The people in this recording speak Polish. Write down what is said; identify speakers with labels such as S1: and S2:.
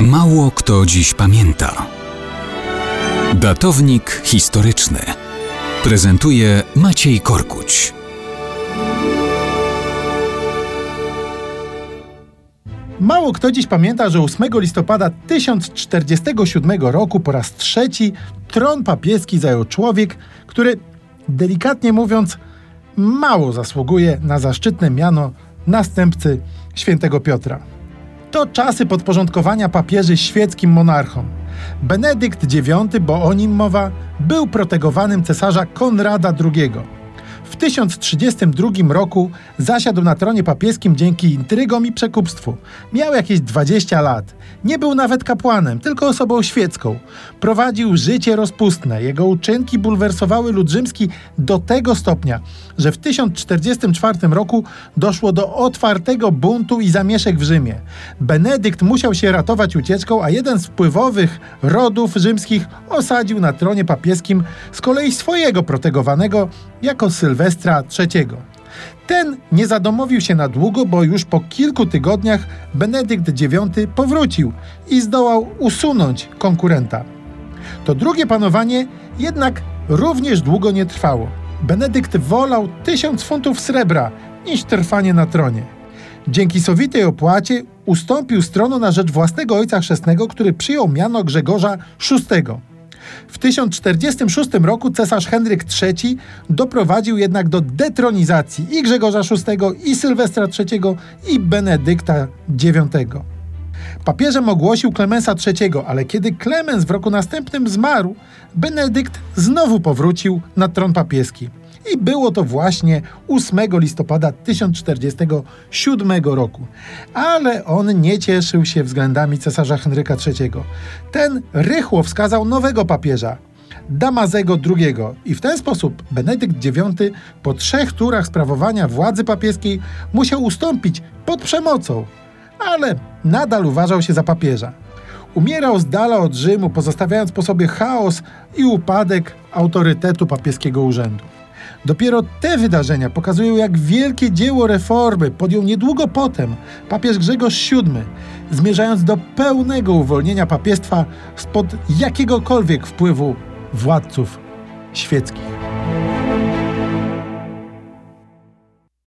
S1: Mało kto dziś pamięta. Datownik historyczny prezentuje Maciej Korkuć.
S2: Mało kto dziś pamięta, że 8 listopada 1047 roku po raz trzeci tron papieski zajął człowiek, który, delikatnie mówiąc, mało zasługuje na zaszczytne miano następcy świętego Piotra. To czasy podporządkowania papieży świeckim monarchom. Benedykt IX, bo o nim mowa, był protegowanym cesarza Konrada II. W 1032 roku zasiadł na tronie papieskim dzięki intrygom i przekupstwu. Miał jakieś 20 lat. Nie był nawet kapłanem, tylko osobą świecką. Prowadził życie rozpustne. Jego uczynki bulwersowały lud rzymski do tego stopnia, że w 1044 roku doszło do otwartego buntu i zamieszek w Rzymie. Benedykt musiał się ratować ucieczką, a jeden z wpływowych rodów rzymskich osadził na tronie papieskim z kolei swojego protegowanego jako Sylwestra III. Ten nie zadomowił się na długo, bo już po kilku tygodniach Benedykt IX powrócił i zdołał usunąć konkurenta. To drugie panowanie jednak również długo nie trwało. Benedykt wolał tysiąc funtów srebra niż trwanie na tronie. Dzięki sowitej opłacie ustąpił stronu na rzecz własnego ojca chrzestnego, który przyjął miano Grzegorza VI. W 1046 roku cesarz Henryk III doprowadził jednak do detronizacji i Grzegorza VI, i Sylwestra III, i Benedykta IX. Papieżem ogłosił Klemensa III, ale kiedy Klemens w roku następnym zmarł, Benedykt znowu powrócił na tron papieski. I było to właśnie 8 listopada 1047 roku. Ale on nie cieszył się względami cesarza Henryka III. Ten rychło wskazał nowego papieża, Damazego II i w ten sposób Benedykt IX po trzech turach sprawowania władzy papieskiej musiał ustąpić pod przemocą, ale nadal uważał się za papieża. Umierał z dala od Rzymu, pozostawiając po sobie chaos i upadek autorytetu papieskiego urzędu. Dopiero te wydarzenia pokazują, jak wielkie dzieło reformy podjął niedługo potem papież Grzegorz VII, zmierzając do pełnego uwolnienia papiestwa spod jakiegokolwiek wpływu władców świeckich.